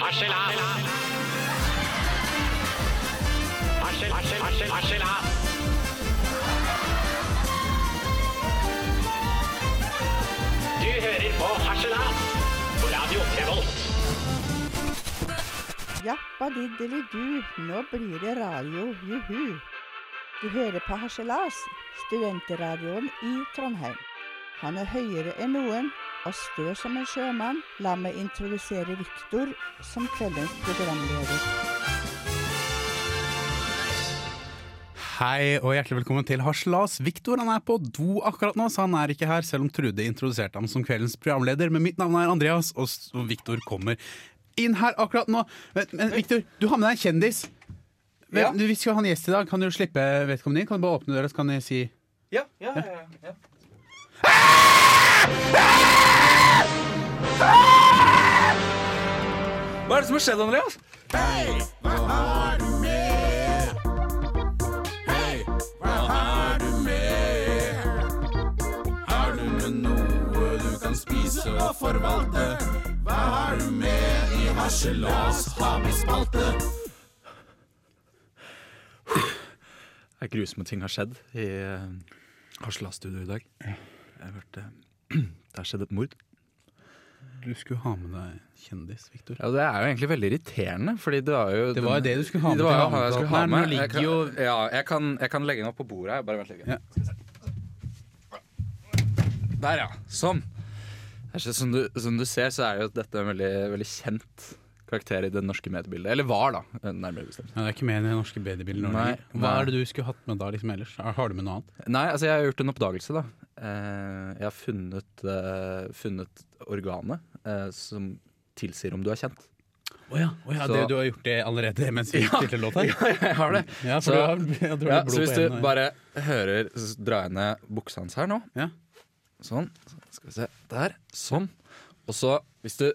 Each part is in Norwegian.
Harselas. Harsel, harsel, harsel, harselas. Du hører på Harselas på Radio Revolt. Jappa diddeli-du, nå blir det radio, juhu. Du hører på Harselas, studentradioen i Trondheim. Han er høyere enn noen og stø som en sjømann. La meg introdusere Viktor som kveldens programleder. Hei og hjertelig velkommen til Harselas. Viktor han er på do akkurat nå, så han er ikke her, selv om Trude introduserte ham som kveldens programleder. Men mitt navn er Andreas, og Viktor kommer inn her akkurat nå. Men, men Viktor, du har med deg en kjendis. Men, Ja. Du, vi skal ha en gjest i dag. Kan du slippe vedkommende inn? Kan du bare åpne døra, så kan jeg si Ja, ja, ja, ja. Hva er det som har skjedd, Andreas? Hei, hva Har du med Hei, hva har du med? Har du med noe du kan spise og forvalte? Hva har du med i harselas, har vi spalte? Det er grusomme ting har skjedd i uh, Harselas-studio i dag. Jeg hørte hørt eh, Det har skjedd et mord. Du skulle ha med deg kjendis, Viktor. Ja, Det er jo egentlig veldig irriterende, fordi det var jo Det var jo det du skulle ha med Det var jo han jeg skulle ha med. Jeg kan, ja, jeg kan, jeg kan legge den opp på bordet her. Bare vent litt. Ja. Der, ja. Sånn. Som du, som du ser, så er jo dette en veldig, veldig kjent karakter i det norske mediebildet. Eller var, da. Nærmere bestemt. Ja, det er ikke med i det norske mediebildet. Nei. Hva nei. er det du skulle hatt med da liksom ellers? Har du med noe annet? Nei, altså jeg har gjort en oppdagelse, da. Eh, jeg har funnet, eh, funnet organet eh, som tilsier om du er kjent. Å ja, Så- det, du har gjort det allerede mens vi spilte låt her? Ja, jeg har det. Ja, Så- du har, ja, Ja, så hvis du hendene. bare hører jeg ned buksa hans her nå. Ja. Sånn. Skal vi se. Der. Sånn. Og så, hvis du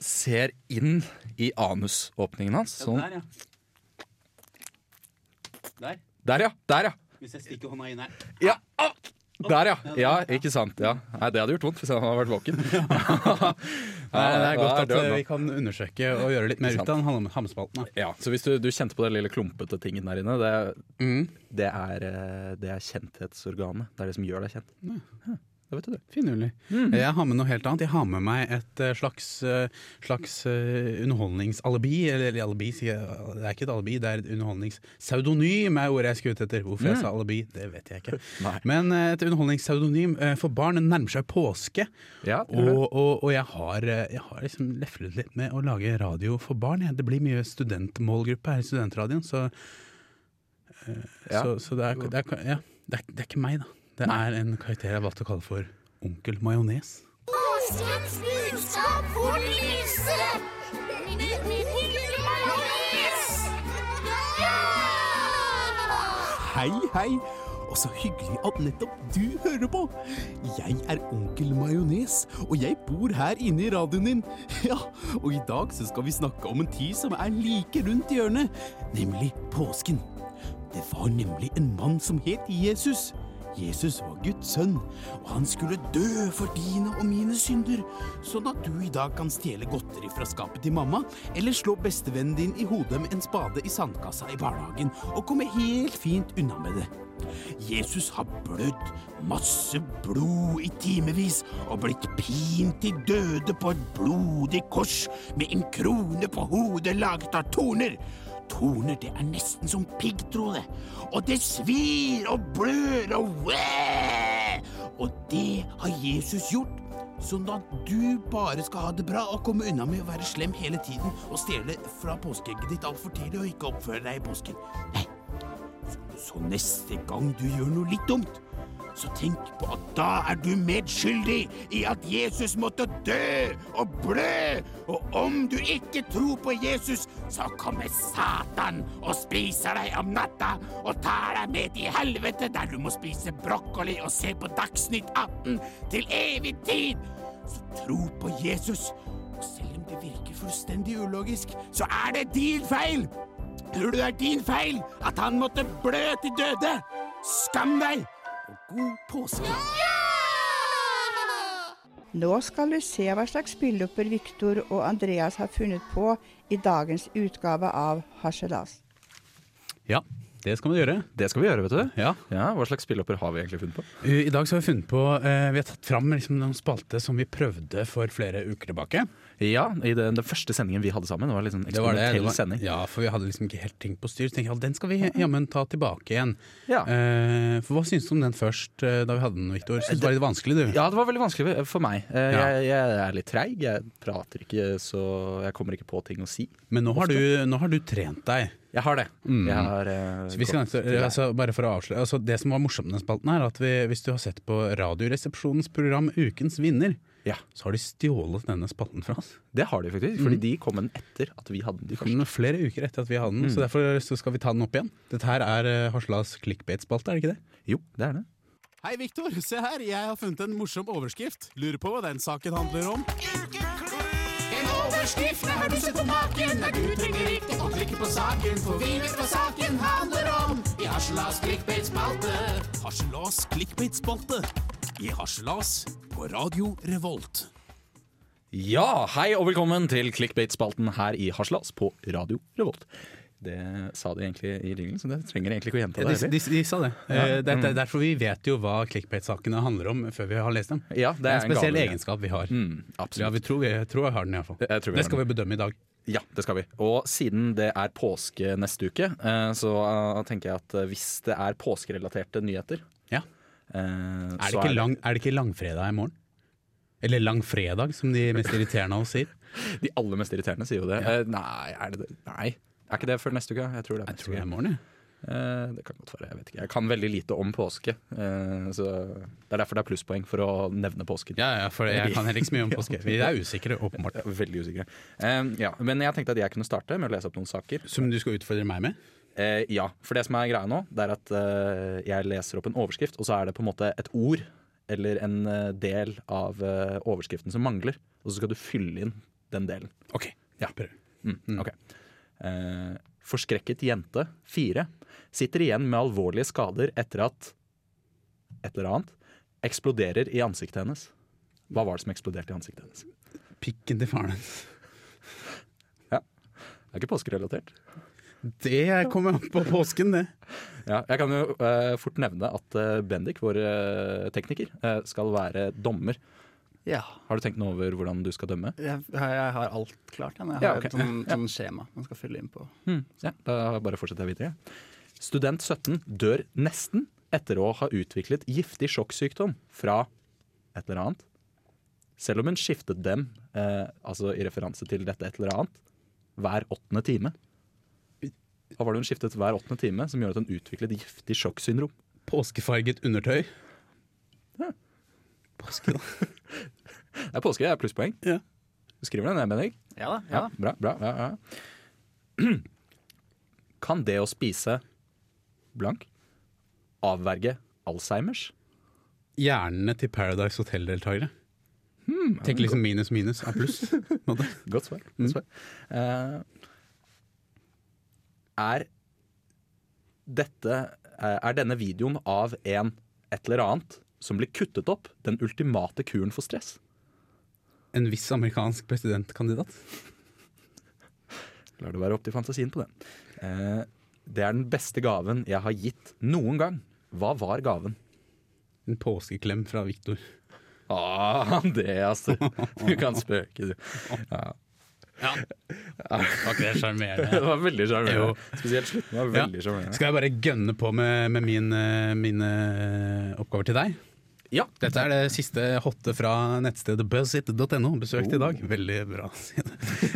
ser inn i anusåpningen hans sånn. Der, ja. Der. Der, ja! Der, ja! Hvis jeg stikker hånda inn her. ja. ah! Der, ja! Ja, ikke sant. Ja. Nei, det hadde gjort vondt hvis han hadde vært våken. Nei, det er godt at Ja, vi kan undersøke og gjøre litt mer ut av den hamspalten. Ja, så hvis du, du kjente på den lille klumpete tingen der inne, det, Mm. det, er, eh, det er kjenthetsorganet. Det er det som gjør deg kjent. Ja, det vet du. Finurlig. Mhm. Jeg har med noe helt annet. Jeg har med meg et eh, slags, eh, slags eh, underholdningsalibi. Eller alibi, sier jeg. det er ikke et alibi, det er et underholdningspseudonym, er ordet jeg skulle ut etter. Hvorfor jeg sa alibi, det vet jeg ikke. Nei. Men et underholdningspseudonym for barn. Nærmer seg påske. Ja. Og, og, og jeg har, jeg har liksom leflet litt med å lage radio for barn. Det blir mye studentmålgruppe her i studentradioen, så, Ja. så, så det, er, det, er, ja, det, er, det er ikke meg, da. Det er en karakter jeg har valgt å kalle for Onkel Majones. Påskens budskap får lyse. Min, min onkel Majones. Ja! Hei, hei, og så hyggelig at nettopp du hører på. Jeg er onkel Majones, og jeg bor her inne i radioen din. Ja, og i dag så skal vi snakke om en tid som er like rundt hjørnet, nemlig påsken. Det var nemlig en mann som het Jesus. Jesus var Guds sønn, og han skulle dø for dine og mine synder, sånn at du i dag kan stjele godteri fra skapet til mamma, eller slå bestevennen din i hodet med en spade i sandkassa i barnehagen, og komme helt fint unna med det. Jesus har blødd masse blod i timevis og blitt pint til døde på et blodig kors med en krone på hodet laget av torner. Torner, det er nesten som piggtråd, og det svir og blør og! Og det har Jesus gjort, sånn at du bare skal ha det bra og komme unna med å være slem hele tiden og stjele fra påskeegget ditt altfor tidlig og ikke oppføre deg i påsken. Nei, så, så neste gang du gjør noe litt dumt, så tenk på at da er du medskyldig i at Jesus måtte dø og blø. Og om du ikke tror på Jesus, så kommer Satan og spiser deg om natta og tar deg med til helvete, der du må spise brokkoli og se på Dagsnytt 18 til evig tid. Så tro på Jesus. Og selv om det virker fullstendig ulogisk, så er det din feil. Tror du det er din feil at han måtte blø til døde? Skam deg! Og god påske. Nå skal vi se hva slags spillopper Viktor og Andreas har funnet på i dagens utgave av Harselas. Ja, det skal vi gjøre. Det skal vi gjøre, vet du. Ja. Ja, Hva slags spillopper har vi egentlig funnet på? Uh, I dag så har vi funnet på eh, Vi har tatt fram liksom, noen spalte som vi prøvde for flere uker tilbake. Ja, i den, den første sendingen vi hadde sammen. Det var sånn Det var det. det var, sending. ja, for vi hadde liksom ikke helt ting på styr. Så tenkte jeg at den skal vi jammen ta tilbake igjen. Ja. Uh, for Hva syns du om den først, eh, da vi hadde den, Viktor? Syns du det var litt vanskelig, du? Ja, det var veldig vanskelig for meg. Uh, Ja. Jeg, jeg er litt treig. Jeg prater ikke, så jeg kommer ikke på ting å si. Men nå har, du, nå har du trent deg. Jeg har det. Mm. Jeg har, uh, Så vi skal, altså, bare for å avsløre altså, Det som var morsomt med den spalten, er at vi, hvis du har sett på Radioresepsjonens program Ukens vinner, Ja. så har de stjålet denne spatten fra oss. Det har de faktisk, fordi de kom den etter at vi hadde den De først. den flere uker etter at vi hadde den, så derfor så skal vi ta den opp igjen. Dette her er uh, Haslas clickbait-spalte, er det ikke det? Jo, det er det. Hei, Viktor. Se her, jeg har funnet en morsom overskrift. Lurer på hva den saken handler om? En overskrift, nei, har du sett på maken? Nei, du trenger ikke å klikke på saken, for vi vet hva saken handler om. I Haslas clickbait-spalte. Haslas clickbait-spalte. I Harselas på Radio Revolt. Ja, hei og velkommen til Clickbait-spalten her i Haslas på Radio Revolt. Det sa de egentlig i ringen, så det trenger egentlig ikke å gjenta Ja, det. de, de, de sa det. Eh, det, er derfor vi vet jo hva clickbait-sakene handler om før vi har lest dem. Ja, Det er en en spesiell gale. egenskap vi har. Mm, Ja, vi tror, vi tror jeg har den iallfall. Det, tror Det skal vi bedømme i dag. Ja, det skal vi. Og siden det er påske neste uke, eh, så eh, tenker jeg at hvis det er påskerelaterte nyheter Ja. Er det, ikke lang, er det ikke langfredag i morgen? Eller langfredag, som de mest irriterende av oss sier. De aller mest irriterende sier jo det. Ja. Uh, nei, er det det? Nei. Er ikke det før neste uke? Jeg tror det er Jeg tror det er i morgen, Ja. Uh, det kan godt være. Jeg vet ikke. Jeg kan veldig lite om påske. Uh, så Det er derfor det er plusspoeng for å nevne påsken. Ja, ja, for jeg kan heller ikke så mye om påske. Vi er usikre, åpenbart. Veldig usikre. Eh, ja, men jeg tenkte at jeg kunne starte med å lese opp noen saker. Som du skal utfordre meg med? Eh, ja, for det som er greia nå, det er at eh, jeg leser opp en overskrift, og så er det på en måte et ord eller en eh, del av eh, overskriften som mangler. Og så skal du fylle inn den delen. OK, Ja. prøv. Mm, ok. Eh, forskrekket jente, fire, sitter igjen med alvorlige skader etter at et eller annet eksploderer i ansiktet hennes. Hva var det som eksploderte i ansiktet hennes? Pikken til faren hennes. Det er ikke påskerelatert. Det kommer an på påsken, det. Ja, jeg kan jo eh, fort nevne at eh, Bendik, vår eh, tekniker, eh, skal være dommer. Ja. Har du tenkt noe over hvordan du skal dømme? Jeg, jeg har alt klart. Jeg, jeg har Ja, ok. et sånn, sånn skjema man skal fylle inn på. Mm, ja, da bare fortsetter jeg videre. Student 17 dør nesten etter å ha utviklet giftig sjokksykdom fra et eller annet. Selv om hun skiftet dem, eh, altså i referanse til dette et eller annet, hver åttende time. Hva var det hun skiftet hver åttende time som gjør at hun utviklet giftig sjokksyndrom? Påskefarget undertøy. Ja. Påske, da. Det er påske, det er plusspoeng. Ja. Du skriver det ned, Bendik? Ja da. Ja, bra. bra ja, ja. Kan det å spise blank avverge Alzheimers? Hjernene til Paradise Hotel-deltakere. Tenk liksom minus minus er pluss. Godt svar. Godt svar. Eh, er dette eh, Er denne videoen av en et eller annet som blir kuttet opp, den ultimate kuren for stress? En viss amerikansk presidentkandidat. Lar det være opp til fantasien på det. Eh, det er den beste gaven jeg har gitt noen gang. Hva var gaven? En påskeklem fra Viktor. Ah, det altså. Du kan spøke, du. Ja. Var ikke det sjarmerende? Det var veldig sjarmerende. Spesielt slutten var veldig sjarmerende. Skal jeg bare gønne på med, med min, eh, mine oppgaver til deg? Ja. Dette er det siste hotte fra nettstedet buzzit.no. Besøkt i dag. Veldig bra.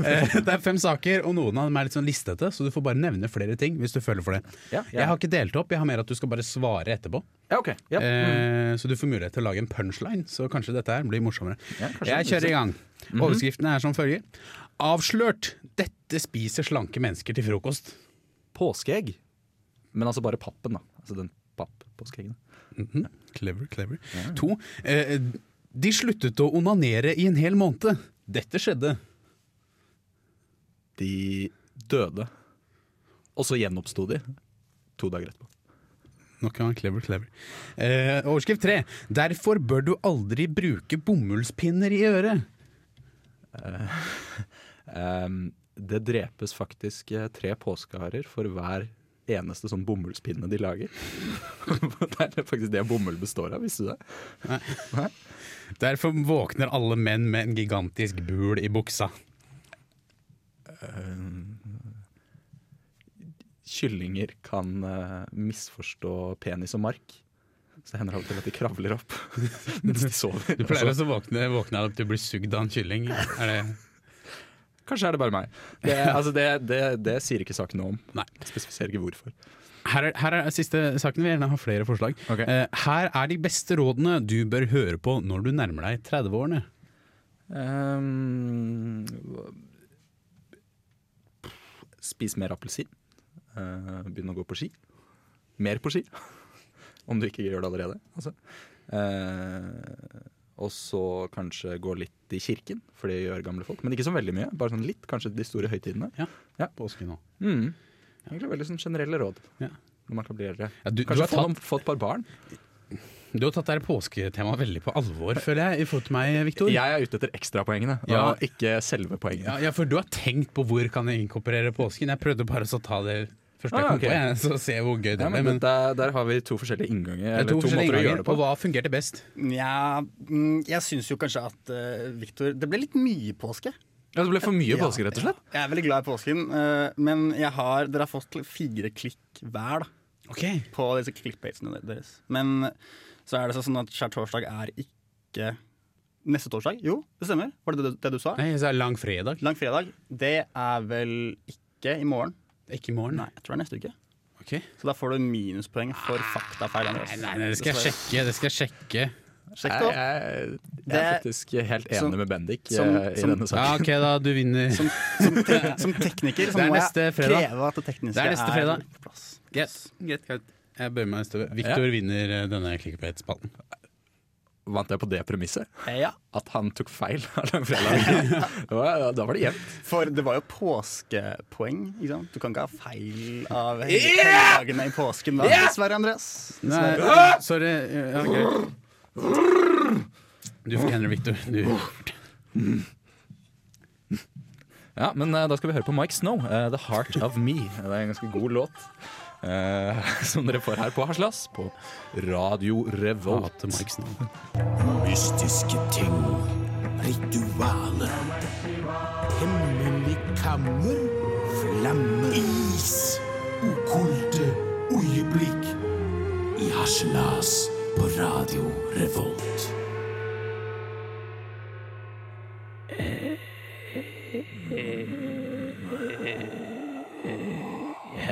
Eh, Det er fem saker, og noen av dem er litt sånn listete, så du får bare nevne flere ting hvis du føler for det. Ja, Jeg har ikke delt opp, jeg har mer at du skal bare svare etterpå. ja, ok. Ja. Mm. Eh, Så du får mulighet til å lage en punchline, så kanskje dette her blir morsommere. Ja. Jeg kjører i gang. Mhm. Overskriftene er som følger. Avslørt! Dette spiser slanke mennesker til frokost. Påskeegg. Men altså bare pappen, da. Altså den papp-påskeeggene. Mhm. Clever, clever. To. Eh, de sluttet å onanere i en hel måned. Dette skjedde. De døde. Og så gjenoppsto de to dager etterpå. nok en clever, clever. Eh, overskrift tre. Derfor bør du aldri bruke bomullspinner i øret. Ehm, det drepes faktisk eh, tre påskeharer for hver eneste sånn bomullspinne de lager. det er faktisk det bomull består av, visste du det? Derfor våkner alle menn med en gigantisk bul i buksa. Kyllinger kan uh, misforstå penis og mark. Så det hender av og til at de kravler opp mens de sover. Du pleier Altså, også å våkne, våkne av at du blir sugd av en kylling. Er det kanskje er det bare meg. Det, altså det, det, det sier ikke saken noe om. Nei. Spesifiserer ikke hvorfor. Her er, her er siste saken. Vi gjerne har flere forslag. Okay. Uh, her er de beste rådene du bør høre på når du nærmer deg 30-årene. Um, spis mer appelsin. Uh, Begynn å gå på ski. Mer på ski. Om du ikke gjør det allerede. Altså. Eh, og så kanskje gå litt i kirken, for det gjør gamle folk. Men ikke så veldig mye. Bare sånn litt, kanskje de store høytidene. Ja. Ja. påsken nå. Mm. Egentlig veldig sånn generelle råd Ja. når man kan bli eldre. Ja, du, du, Kanskje har få, tatt, få et par barn. du har tatt det påsketemaet veldig på alvor, føler jeg, i forhold til meg, Victor. Jeg er ute etter ekstrapoengene, Ja. og ikke selve poengene. Ja, ja, for du har tenkt på hvor kan jeg inkorporere påsken. Jeg prøvde bare å ta det første jeg Ah, kom ok. på, jeg, så se hvor gøy det Ja, ble. men Men, der, der har vi to forskjellige innganger. er Eller to to, forskjellige måter å gjøre innganger, det på. og hva fungerte best? Nja, mm, jeg syns jo kanskje at uh, Victor Det ble litt mye påske. Ja, det ble for mye Ja, påske, rett og slett. Jeg er veldig glad i påsken, uh, men jeg har, dere har fått fire klikk hver da, okay. på disse clickbatesene deres. Men så er det sånn at skjærtorsdag er ikke neste torsdag. Jo, det stemmer. Var det det, det du sa? Nei, så er det lang fredag. Langfredag. Det er vel ikke i morgen. Ikke i morgen. Nei, jeg tror det er neste uke. Okay. Så da får du minuspoeng for faktafeil. Andreas. Nei, nei, det skal jeg sjekke. Det skal jeg sjekke. Sjekk Jeg, det opp. jeg, jeg er faktisk helt enig som- med Bendik som- eh, i som- denne Ja, ok, da. Du vinner. Som, som, te som tekniker så er må jeg fredag. kreve at det tekniske Det er neste fredag. på plass. Greit, greit, greit. Jeg bøyer meg i støvet. Victor vinner eh, denne clickbait-spalten. Vant jeg på det premisset? Ja, At han tok feil av langfredagen. Da var det jevnt. for det var jo påskepoeng. Ikke sant? Du kan ikke ha feil av helligdagene i påsken da, dessverre, Andreas. Nei, sorry. Ja, okay. Du fikk Henry Victor. Du. Ja, men eh, da skal vi høre på Mike Snow, eh, 'The Heart of Me'. Det er en ganske god låt. Eh, som dere får her på Haslas på Radio Revolt. Mystiske ting, ritualer. Hemmelig kammer, flammer. Is, okkulte øyeblikk. I Haslas på Radio Revolt.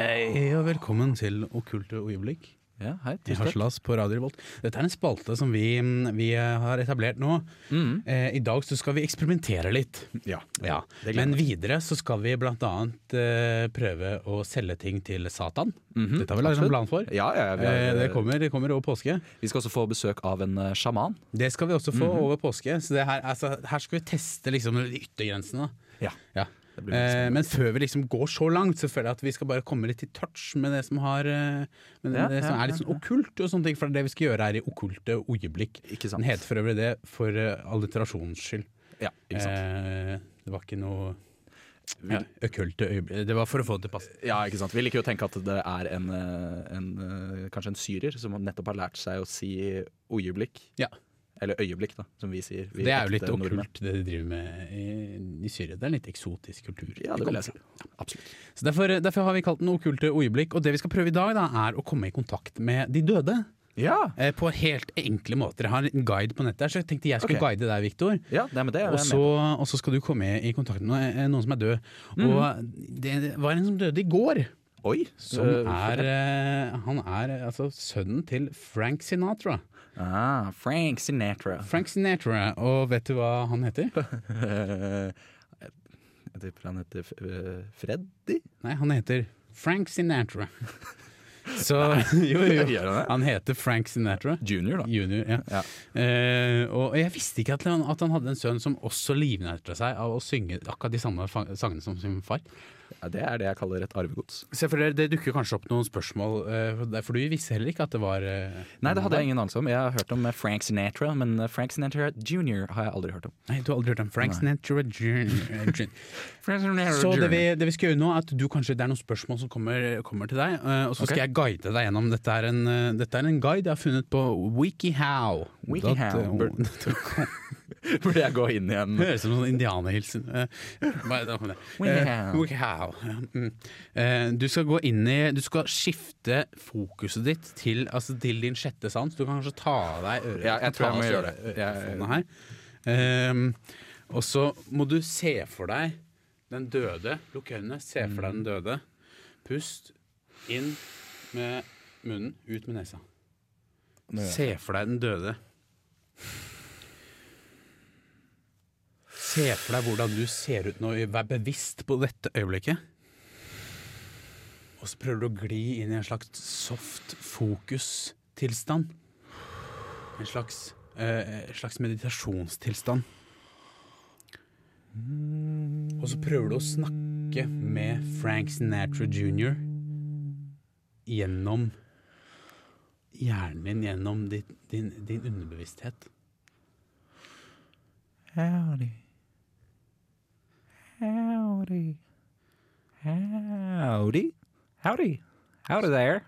Hei og velkommen til Okkulte øyeblikk. Ja, hei, I. Harselas på Radio Revolt. Dette er en spalte som vi, vi har etablert nå. Mm. Eh, I dag så skal vi eksperimentere litt. Ja, Ja. Men videre så skal vi blant annet eh, prøve å selge ting til Satan. Mhm, Dette har vi laget en plan for. Ja, ja, vi, Eh, det, kommer, det kommer over påske. vi skal også få besøk av en uh, sjaman. Det skal vi også få Mhm. over påske. Så det her, altså, her skal vi teste liksom, yttergrensene. Ja. Ja. Eh, men før vi liksom går så langt, så føler jeg at vi skal bare komme litt i touch med det som, har, eh, med Ja, det som ja, er litt ja, sånn okkult og sånne ting. For det er det vi skal gjøre her i Okkulte øyeblikk. Ikke sant. Den heter for øvrig det for uh, alliterasjons skyld. Ja, ikke sant. Eh, det var ikke noe Vi- ja, okkulte øyeblikk. Det var for å få det til å passe. Ja, ikke sant. Vi liker jo å tenke at det er en, eh, en eh, kanskje en syrer som nettopp har lært seg å si øyeblikk. Ja. Eller øyeblikk, da, som vi sier. Vi Det er jo litt okkult det de driver med i, i Syria. Det er en litt eksotisk kultur. Ja, det vil jeg si. Absolutt. Så derfor, derfor har vi kalt den Okkulte øyeblikk. Og det vi skal prøve i dag, da, er å komme i kontakt med de døde. Ja, Eh, på helt enkle måter. Jeg har en guide på nettet, her, så jeg tenkte jeg skulle okay. guide deg, Viktor. ja det med det. Og så, skal du komme i kontakt med noen, noen som er død. Mm. Og det, var en som døde i går. Oi! Som eh, er eh, Han er eh, altså sønnen til Frank Sinatra. Ah, Frank Sinatra. Frank Sinatra, Og vet du hva han heter? Jeg tipper han heter eh, Freddy? Nei, han heter Frank Sinatra. Så jo, jo. Han heter Frank Sinatra. Junior, da. Junior, ja. Ja. Eh, og jeg visste ikke at han, at han hadde en sønn som også livnærte seg av å synge akkurat de samme sangene som sin far. Ja, det er det jeg kaller et arvegods. Se for dere, Det dukker kanskje opp noen spørsmål, eh, for- du visste heller ikke at det var eh, Nei, det hadde jeg ingen anelse om. Jeg har hørt om Frank Sinatra, men eh, Frank Sinatra jr. har jeg aldri hørt om. Nei, du har aldri hørt om Frank Sinatra Jr. Så det vi, det vi skal gjøre nå, er at du kanskje, det er noen spørsmål som kommer, kommer til deg, og så skal jeg guide deg gjennom. Dette er, en, dette er en guide jeg har funnet på WikiHow. WikiHow. Burde jeg gå inn igjen? Høres ut som en sånn indianerhilsen. Eh. Eh, mm. Eh, Du skal gå inn i Du skal skifte fokuset ditt til, altså til din sjette sans. Du kan kanskje ta av deg øret. Ja, jeg tror jeg må gjøre det. Jeg- her. Ehm, og så må du se for deg den døde. Lukk øynene, se for deg den døde. Pust inn med munnen, ut med nesa. Se for deg den døde. Se for deg hvordan du ser ut nå. Vær bevisst på dette øyeblikket. Og så prøver du å gli inn i en slags soft fokus-tilstand. En slags, eh, slags meditasjonstilstand. Og så prøver du å snakke med Frank Sinatra jr. gjennom hjernen din, gjennom din, din, din underbevissthet. Howdy. Howdy. Howdy. Howdy. Howdy there.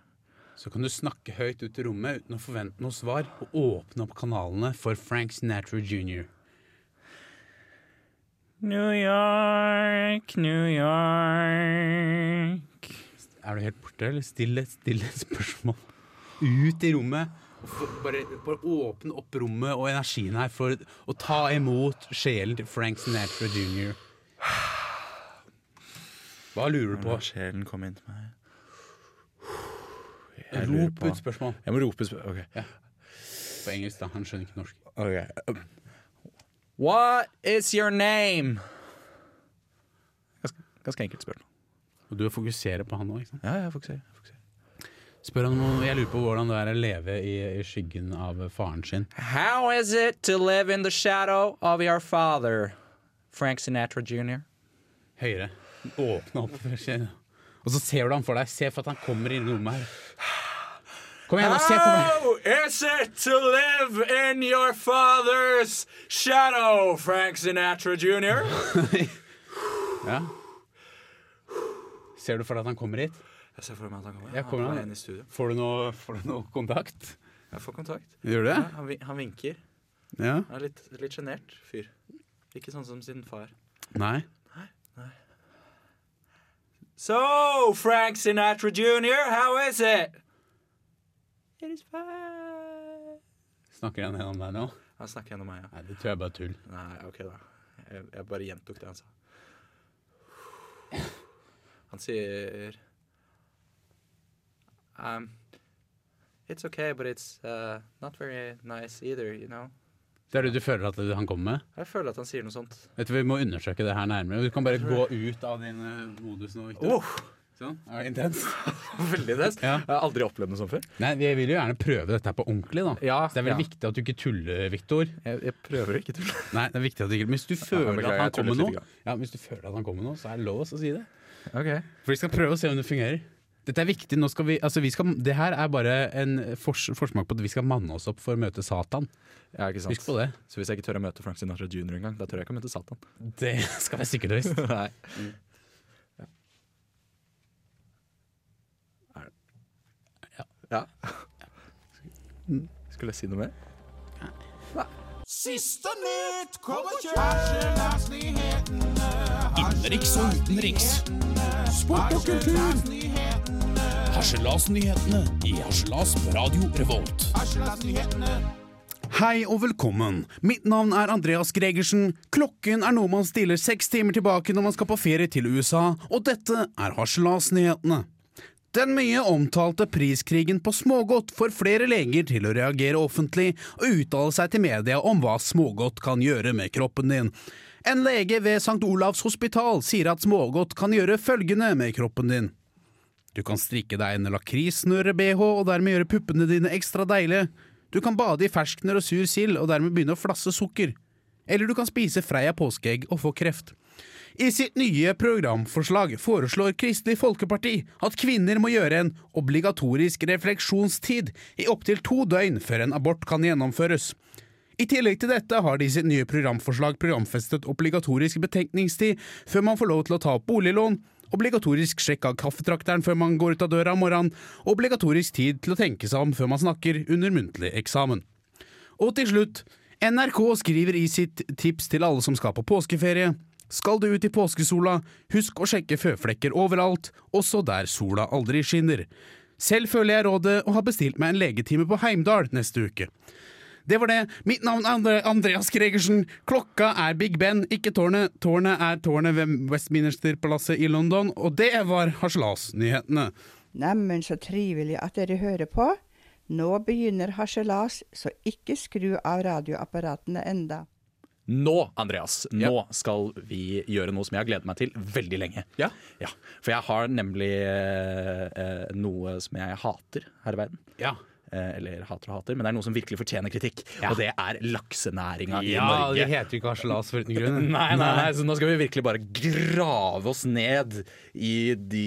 Så kan du snakke høyt ut i rommet uten å forvente noe svar, og åpne opp kanalene for Frank Sinatra jr. New York, New York. Er du helt borte, eller still et, still spørsmål ut i rommet? Bare, bare åpne opp rommet og energien her for å ta imot sjelen til Frank Sinatra jr. Hva lurer du på? Sjelen kom inn til meg. Jeg lurer Rop på- ut spørsmål. Jeg må rope spør... Ok. På engelsk, da. Han skjønner ikke norsk. Ok. What is your name? Ganske, ganske enkelt spørsmål. Og du fokuserer på han òg, ikke sant? Ja, jeg fokuserer. jeg fokuserer. Spør han om Jeg lurer på hvordan det er å leve i, i skyggen av faren sin. How is it to live in the shadow of your father? Frank Sinatra jr. Høyere. Åpne opp. Og så ser du han for deg. Se for at han kommer inn i rommet her. Kom igjen. Se på meg. How is it to live in your father's shadow, Frank Sinatra jr.? Ja. Ser du for deg at han kommer hit? Jeg ser for meg at han kommer. Ja, kommer han? han. i. Får du noe, får du noe kontakt? Jeg får kontakt. Gjør du det? Ja, han, han vinker. Ja. Han er litt sjenert fyr. Ikke sånn som sin far. Nei? So, Frank Sinatra Jr., how is it? It is fine. Snakker han gjennom deg nå? Han snakker gjennom meg, ja. Nei, det tror jeg bare er tull. Nei, ok da. Jeg, jeg bare gjentok det han sa. Han sier um, It's okay, but it's uh, not very nice either, you know. Det er det du føler at han kommer med? Jeg føler at han sier noe sånt. Vet du, Vi må undersøke det her nærmere. Du kan bare gå ut av din eh, modus nå. Victor. Oh, Sånn, Ja, intens. veldig intens. Ja. Jeg har aldri opplevd noe sånt før. Nei, Vi vil jo gjerne prøve dette her på ordentlig. da Ja, Så Det er veldig ja. viktig at du ikke tuller, Viktor. Jeg, jeg prøver ikke tulle. Nei, det er viktig at du ikke Hvis du føler at han kommer nå. Ja, hvis du føler at han kommer nå, så er det lov å si det. Ok. For vi skal prøve å se om det fungerer. Dette er viktig. Nå skal vi, altså vi skal, det her er bare en fors, forsmak på at vi skal manne oss opp for å møte Satan. Ja, ikke sant. Husk på det. Så hvis jeg ikke tør å møte Frank Sinatra jr. engang, da tør jeg ikke å møte Satan. Det skal være sikkert visst. Nei. Ja. Ja. Skulle jeg si noe mer? Siste nytt kommer Harselasnyhetene. Innenriks og utenriks. Sport og kultur. Harselasnyhetene i Harselas på Radio Revolt. Hei og velkommen. Mitt navn er Andreas Gregersen. Klokken er noe man stiller seks timer tilbake når man skal på ferie til USA, og dette er Harselasnyhetene. Den mye omtalte priskrigen på smågodt får flere leger til å reagere offentlig og uttale seg til media om hva smågodt kan gjøre med kroppen din. En lege ved St. Olavs hospital sier at smågodt kan gjøre følgende med kroppen din. Du kan strikke deg en lakrissnøre-bh og dermed gjøre puppene dine ekstra deilige. Du kan bade i ferskner og sur sild og dermed begynne å flasse sukker. Eller du kan spise Freia påskeegg og få kreft. I sitt nye programforslag foreslår Kristelig Folkeparti at kvinner må gjøre en obligatorisk refleksjonstid i opptil to døgn før en abort kan gjennomføres. I tillegg til dette har de i sitt nye programforslag programfestet obligatorisk betenkningstid før man får lov til å ta opp boliglån, obligatorisk sjekk av kaffetrakteren før man går ut av døra om morgenen, og obligatorisk tid til å tenke seg om før man snakker under muntlig eksamen. Og til slutt, NRK skriver i sitt tips til alle som skal på påskeferie. Skal du ut i påskesola, husk å sjekke føflekker overalt, også der sola aldri skinner. Selv føler jeg rådet og har bestilt meg en legetime på Heimdal neste uke. Det var det. Mitt navn er Andreas Gregersen. Klokka er Big Ben, ikke tårnet. Tårnet er tårnet ved Westminster-palasset i London, og det var Harselas-nyhetene. Neimen, så trivelig at dere hører på. Nå begynner harselas, så ikke skru av radioapparatene enda. Nå, Andreas, nå skal vi gjøre noe som jeg har gledet meg til veldig lenge. Ja. For jeg har nemlig eh, eh, noe som jeg hater her i verden. Ja. Eh, eller hater og hater, men det er noe som virkelig fortjener kritikk. Og det er laksenæringa i Norge. Ja, det heter jo ikke harselas for uten grunn. Nei, nei, nei, så nå skal vi virkelig bare grave oss ned i, de,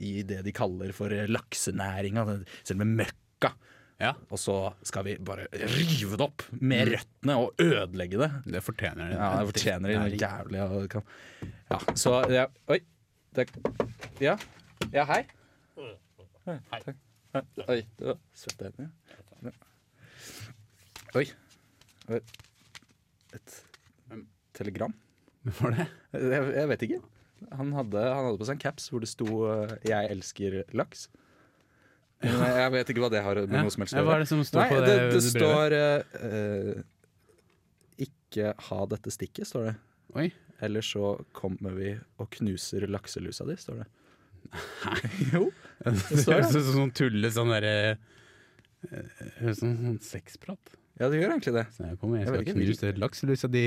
i det de kaller for laksenæringa, selve møkka. Ja. Og så skal vi bare rive det opp med røttene og ødelegge det. Det fortjener det. Ja, det fortjener de jævlig. kan- Ja, så ja, Oi. Det, ja. ja, hei. Hei. Oi, det var svette hender. Oi. Et telegram? Hvem var det? Jeg, jeg vet ikke. Han hadde, han hadde på seg en caps hvor det sto eh, 'Jeg elsker laks'. Men jeg- vet ikke hva det har med noe som helst som står Nei, på det, det, det, står eh, 'Ikke ha dette stikket', står det. Oi. Eller så kommer vi og knuser lakselusa di, står det. jo. Det høres ut som sånn tulle sånn derre eh, Høres ut som sånn sexprat. Ja, det gjør egentlig det. Så jeg kommer, jeg Jeg skal ikke, knuse lakselusa di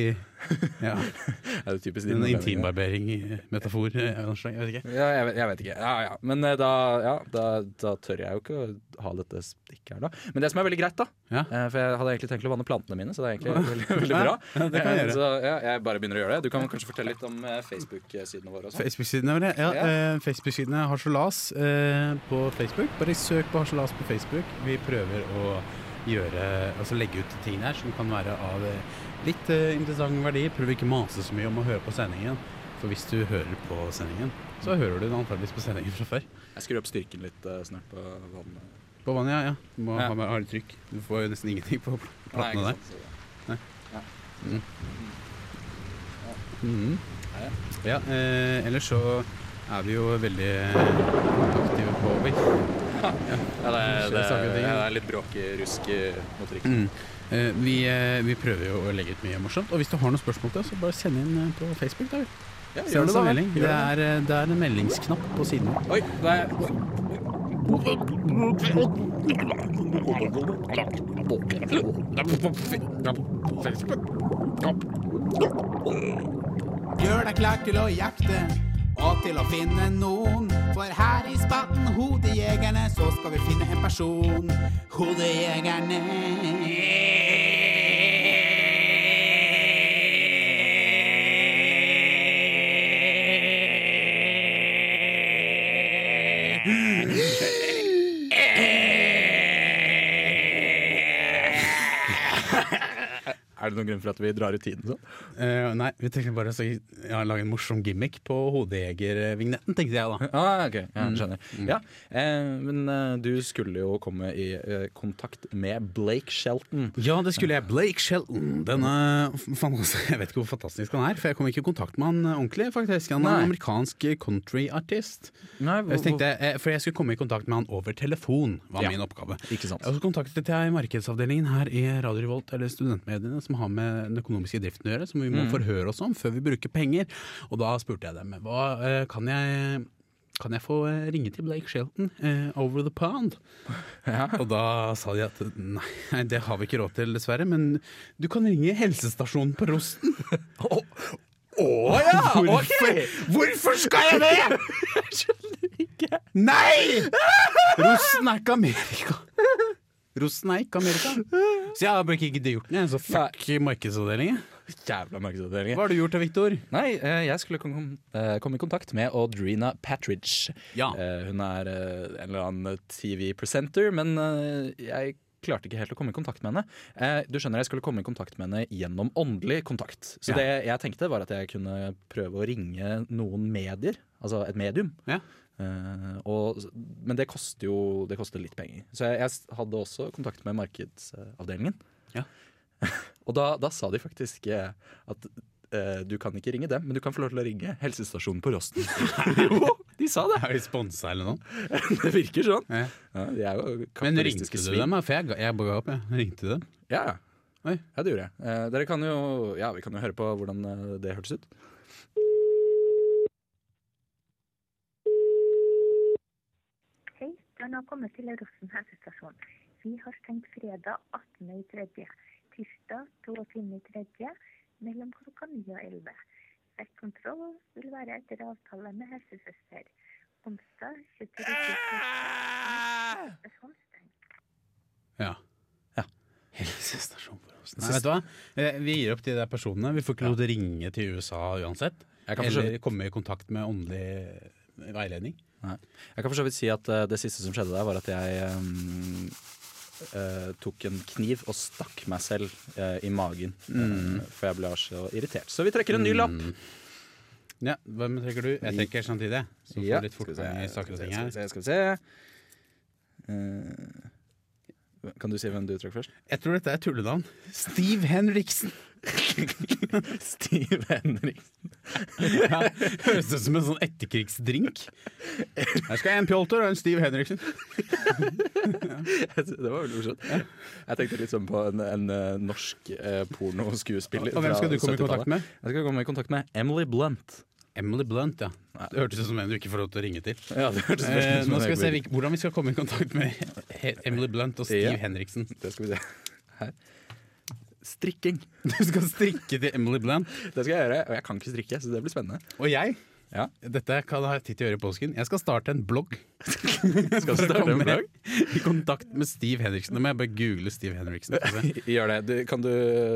Ja. Er det typisk En intimbarbering-metafor av noe slag. Jeg vet ikke. Ja, jeg vet, jeg vet ikke. Ja, ja. Men eh, da, ja, da, da tør jeg jo ikke å ha dette stikket her, da. Men det som er veldig greit, da Ja. eh, For jeg hadde egentlig tenkt å vanne plantene mine, så det er egentlig veldig, veldig bra. Det kan jeg Eh, gjøre. Så ja, jeg bare begynner å gjøre det. Du kan kanskje fortelle litt om eh, Facebook-sidene våre og sånn. Facebook-sidene våre. Ja, Ja. eh, Facebook-sidene Harselas eh, på Facebook. Bare søk på Harselas på Facebook. Vi prøver å gjøre, altså legge ut ting her som kan være av eh, litt eh, interessant verdi. Prøv ikke mase så mye om å høre på sendingen. For hvis du hører på sendingen, så hører du den antakeligvis på sendingen fra før. Jeg skrur opp styrken litt eh, snart på vannet. På vannet, ja. ja. Du må Ja. ha med hardt trykk. Du får jo nesten ingenting på platene der. Mhm. Ja. Ja, eh, ellers så er vi jo veldig aktive på Oi. Ja, det, det, det er litt bråk i motorikken. Mm. Eh, vi, eh, vi prøver jo å legge ut mye morsomt. Og hvis du har noen spørsmål til oss, så bare send inn eh, på Facebook. da. Ja, gjør det da, melding. Gjør Det det. er, det er en meldingsknapp på siden. Oi, det er Gjør deg klar til å jakte og til å finne noen. For her i spatten Hodejegerne så skal vi finne en person. Hodejegerne. Er det noen grunn for at vi drar ut tiden sånn? Uh, nei, vi tenkte bare å ja, lage en morsom gimmick på hodejegervignetten, tenkte jeg da. Ah, ok, ja, skjønner. Ja, eh, men eh, du skulle jo komme i eh, kontakt med Blake Shelton. Ja, det skulle jeg. Blake Shelton. Denne, fan, altså, jeg vet ikke hvor fantastisk han er, for jeg kom ikke i kontakt med han eh, ordentlig. faktisk. Han er en amerikansk countryartist. Jeg tenkte, eh, for jeg skulle komme i kontakt med han over telefon, var Ja. min oppgave. Ikke sant. Og så kontaktet jeg markedsavdelingen her i Radio Revolt, eller studentmediene, som har med den økonomiske driften å gjøre, som vi må forhøre oss om før vi bruker penger. Og da spurte jeg dem hva eh, kan jeg kan jeg få eh, ringe til Blake Shelton eh, over the pond? Og da sa de at nei, det har vi ikke råd til dessverre, men du kan ringe helsestasjonen på Rosten. Å ja, Hvorfor, hvorfor skal jeg det?! Jeg skjønner ikke. Nei! Rosten er ikke Amerika. Rosen er ikke Amerika. Så jeg har bare ikke giddet gjort den. Så fuck markedsavdelingen. Jævla markedsavdelingen. Hva har du gjort da, Victor? Nei, eh, jeg skulle eh, komme i kontakt med Audrina Patridge. Ja. Eh, Hun er en eller annen TV-presenter, men jeg klarte ikke helt å komme i kontakt med henne. Eh, Du skjønner, Jeg skulle komme i kontakt med henne gjennom åndelig kontakt. Så Ja. det jeg tenkte var at jeg kunne prøve å ringe noen medier, altså et medium. Ja. Eh, og, men det koster jo det koster litt penger. Så jeg, jeg hadde også kontakt med markedsavdelingen. Ja. og da, da sa de faktisk eh, at uh, du kan ikke ringe dem, men du kan få lov til å ringe helsestasjonen på Rosten. jo, de sa det! Er de sponsa eller noe? det virker sånn. Ja. Ja, de er jo Men ringte du svin. dem? For jeg, jeg bare ga opp. Jeg. Ringte du dem? Ja, ja. Oi. ja, det gjorde jeg. Uh, dere kan jo Ja, vi kan jo høre på hvordan det hørtes ut. Har kommet til Rossen helsestasjon. Vi har stengt fredag 18.3. Tirsdag 22.3. mellom klokka 9 og 11. Vektkontroll vil være etter avtale med helsesøster. Onsdag 23.3. Helsestasjon. Ja. Ja. Helsestasjon for oss. Nei, vet du hva? Eh, Vi gir opp de der personene. Vi får ikke lov til å ringe til USA uansett. Jeg kan Eller komme i kontakt med åndelig veiledning. Nei. Jeg kan for så vidt si at eh, det siste som skjedde der, var at jeg um, uh, tok en kniv og stakk meg selv uh, i magen. eh, for jeg ble så irritert. Så vi trekker en ny lapp. Ja, Hvem trekker du? Jeg trekker samtidig. Så får Ja, litt fortgang i saker og ting skal vi se, skal vi se. Eh, kan du si hvem du trakk først? Jeg tror dette er tullenavn. Steve Henriksen. Steve Henriksen. Ja, Høres ut som en sånn etterkrigsdrink. Her skal jeg en Pjolter og en Steve Henriksen. det var veldig morsomt. Jeg tenkte litt sånn på en, en eh, norsk uh, pornoskuespiller. Og hvem skal du komme i kontakt med? Jeg skal komme i kontakt med Emily Blunt. Emily Blunt, ja. Det hørtes ut som en du ikke får lov til å ringe til. Ja, det hørtes Eh, ut som nå skal vi se hvordan vi skal komme i kontakt med Emily Blunt og Steve Ja. Henriksen. Det skal vi se. Her. Strikking. Du skal strikke til Emily Blunt. Det skal jeg gjøre, og jeg kan ikke strikke, så det blir spennende. Og jeg, Ja. dette kan jeg ha tid til å gjøre i påsken, jeg skal starte en blogg. Skal starte en blogg? I kontakt med Steve Henriksen. Nå må jeg bare google Steve Henriksen. Gjør det. Du, kan du,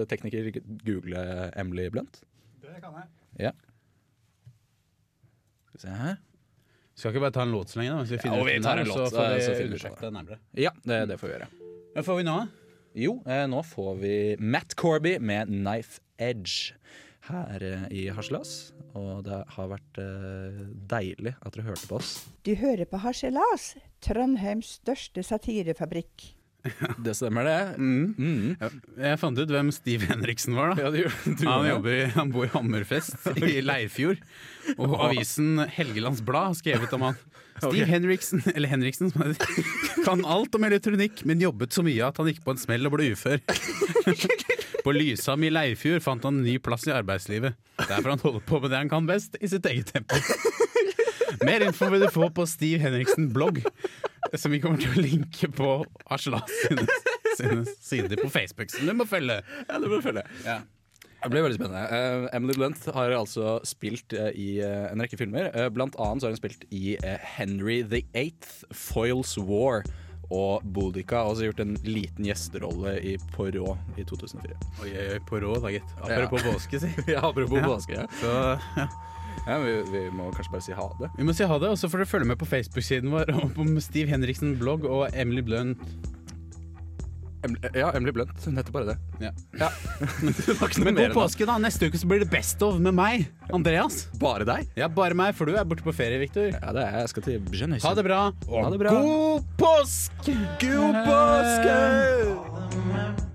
tekniker, google Emily Blunt? Det kan jeg. Ja. Skal vi se her. Skal ikke bare ta en låt så lenge, da? Hvis vi Ja, finner og vi ut tar den en der, låt, så får eh, vi så finner vi ut det nærmere. Ja, det, det får vi gjøre. Hva får vi nå? Jo, eh, nå får vi Matt Corby med 'Knife Edge' her eh, i Harselas. Og det har vært eh, deilig at dere hørte på oss. Du hører på Harselas, Trondheims største satirefabrikk. Det stemmer, det. Mm. Jeg fant ut hvem Steve Henriksen var. da Ja, du, du, Han, jobber, han bor i Hammerfest i Leirfjord. Og avisen Helgelands Blad har skrevet om han. Steve Henriksen, eller Henriksen, som heter, kan alt om elektronikk, men jobbet så mye at han gikk på en smell og ble ufør. På Lysam i Leirfjord fant han en ny plass i arbeidslivet. Derfor han holder på med det han kan best, i sitt eget tempo. Mer info vil du få på Steve Henriksen blogg, som vi kommer til å linke på Arselas sine, sine sider på Facebook, som du må følge. Ja, du må følge. Ja. Det blir veldig spennende. Uh, Emily Blunt har altså spilt uh, i uh, en rekke filmer. Blant annet så har hun spilt i Henry the Eighth, Foils War og Boudica. Og så gjort en liten gjesterolle i Poirot i 2004. Oi, oi, oi, Poirot da, gitt. Apropos påske, si. Ja, apropos Ja. påske. Ja. Så ja. Ja, vi, vi må kanskje bare si ha det. Vi må si ha det, og så får dere følge med på Facebook-siden vår om Steve Henriksen blogg og Emily Blunt. Em ja, Emily Blunt. Hun heter bare det. Ja. Ja. Men god påske, da. Neste uke så blir det Best of med meg, Andreas. Bare deg? Ja, bare meg, for du er borte på ferie, Victor. Ja, det er jeg. Skal til Genève. Ha det bra, og Ha det bra. god påske! God påske!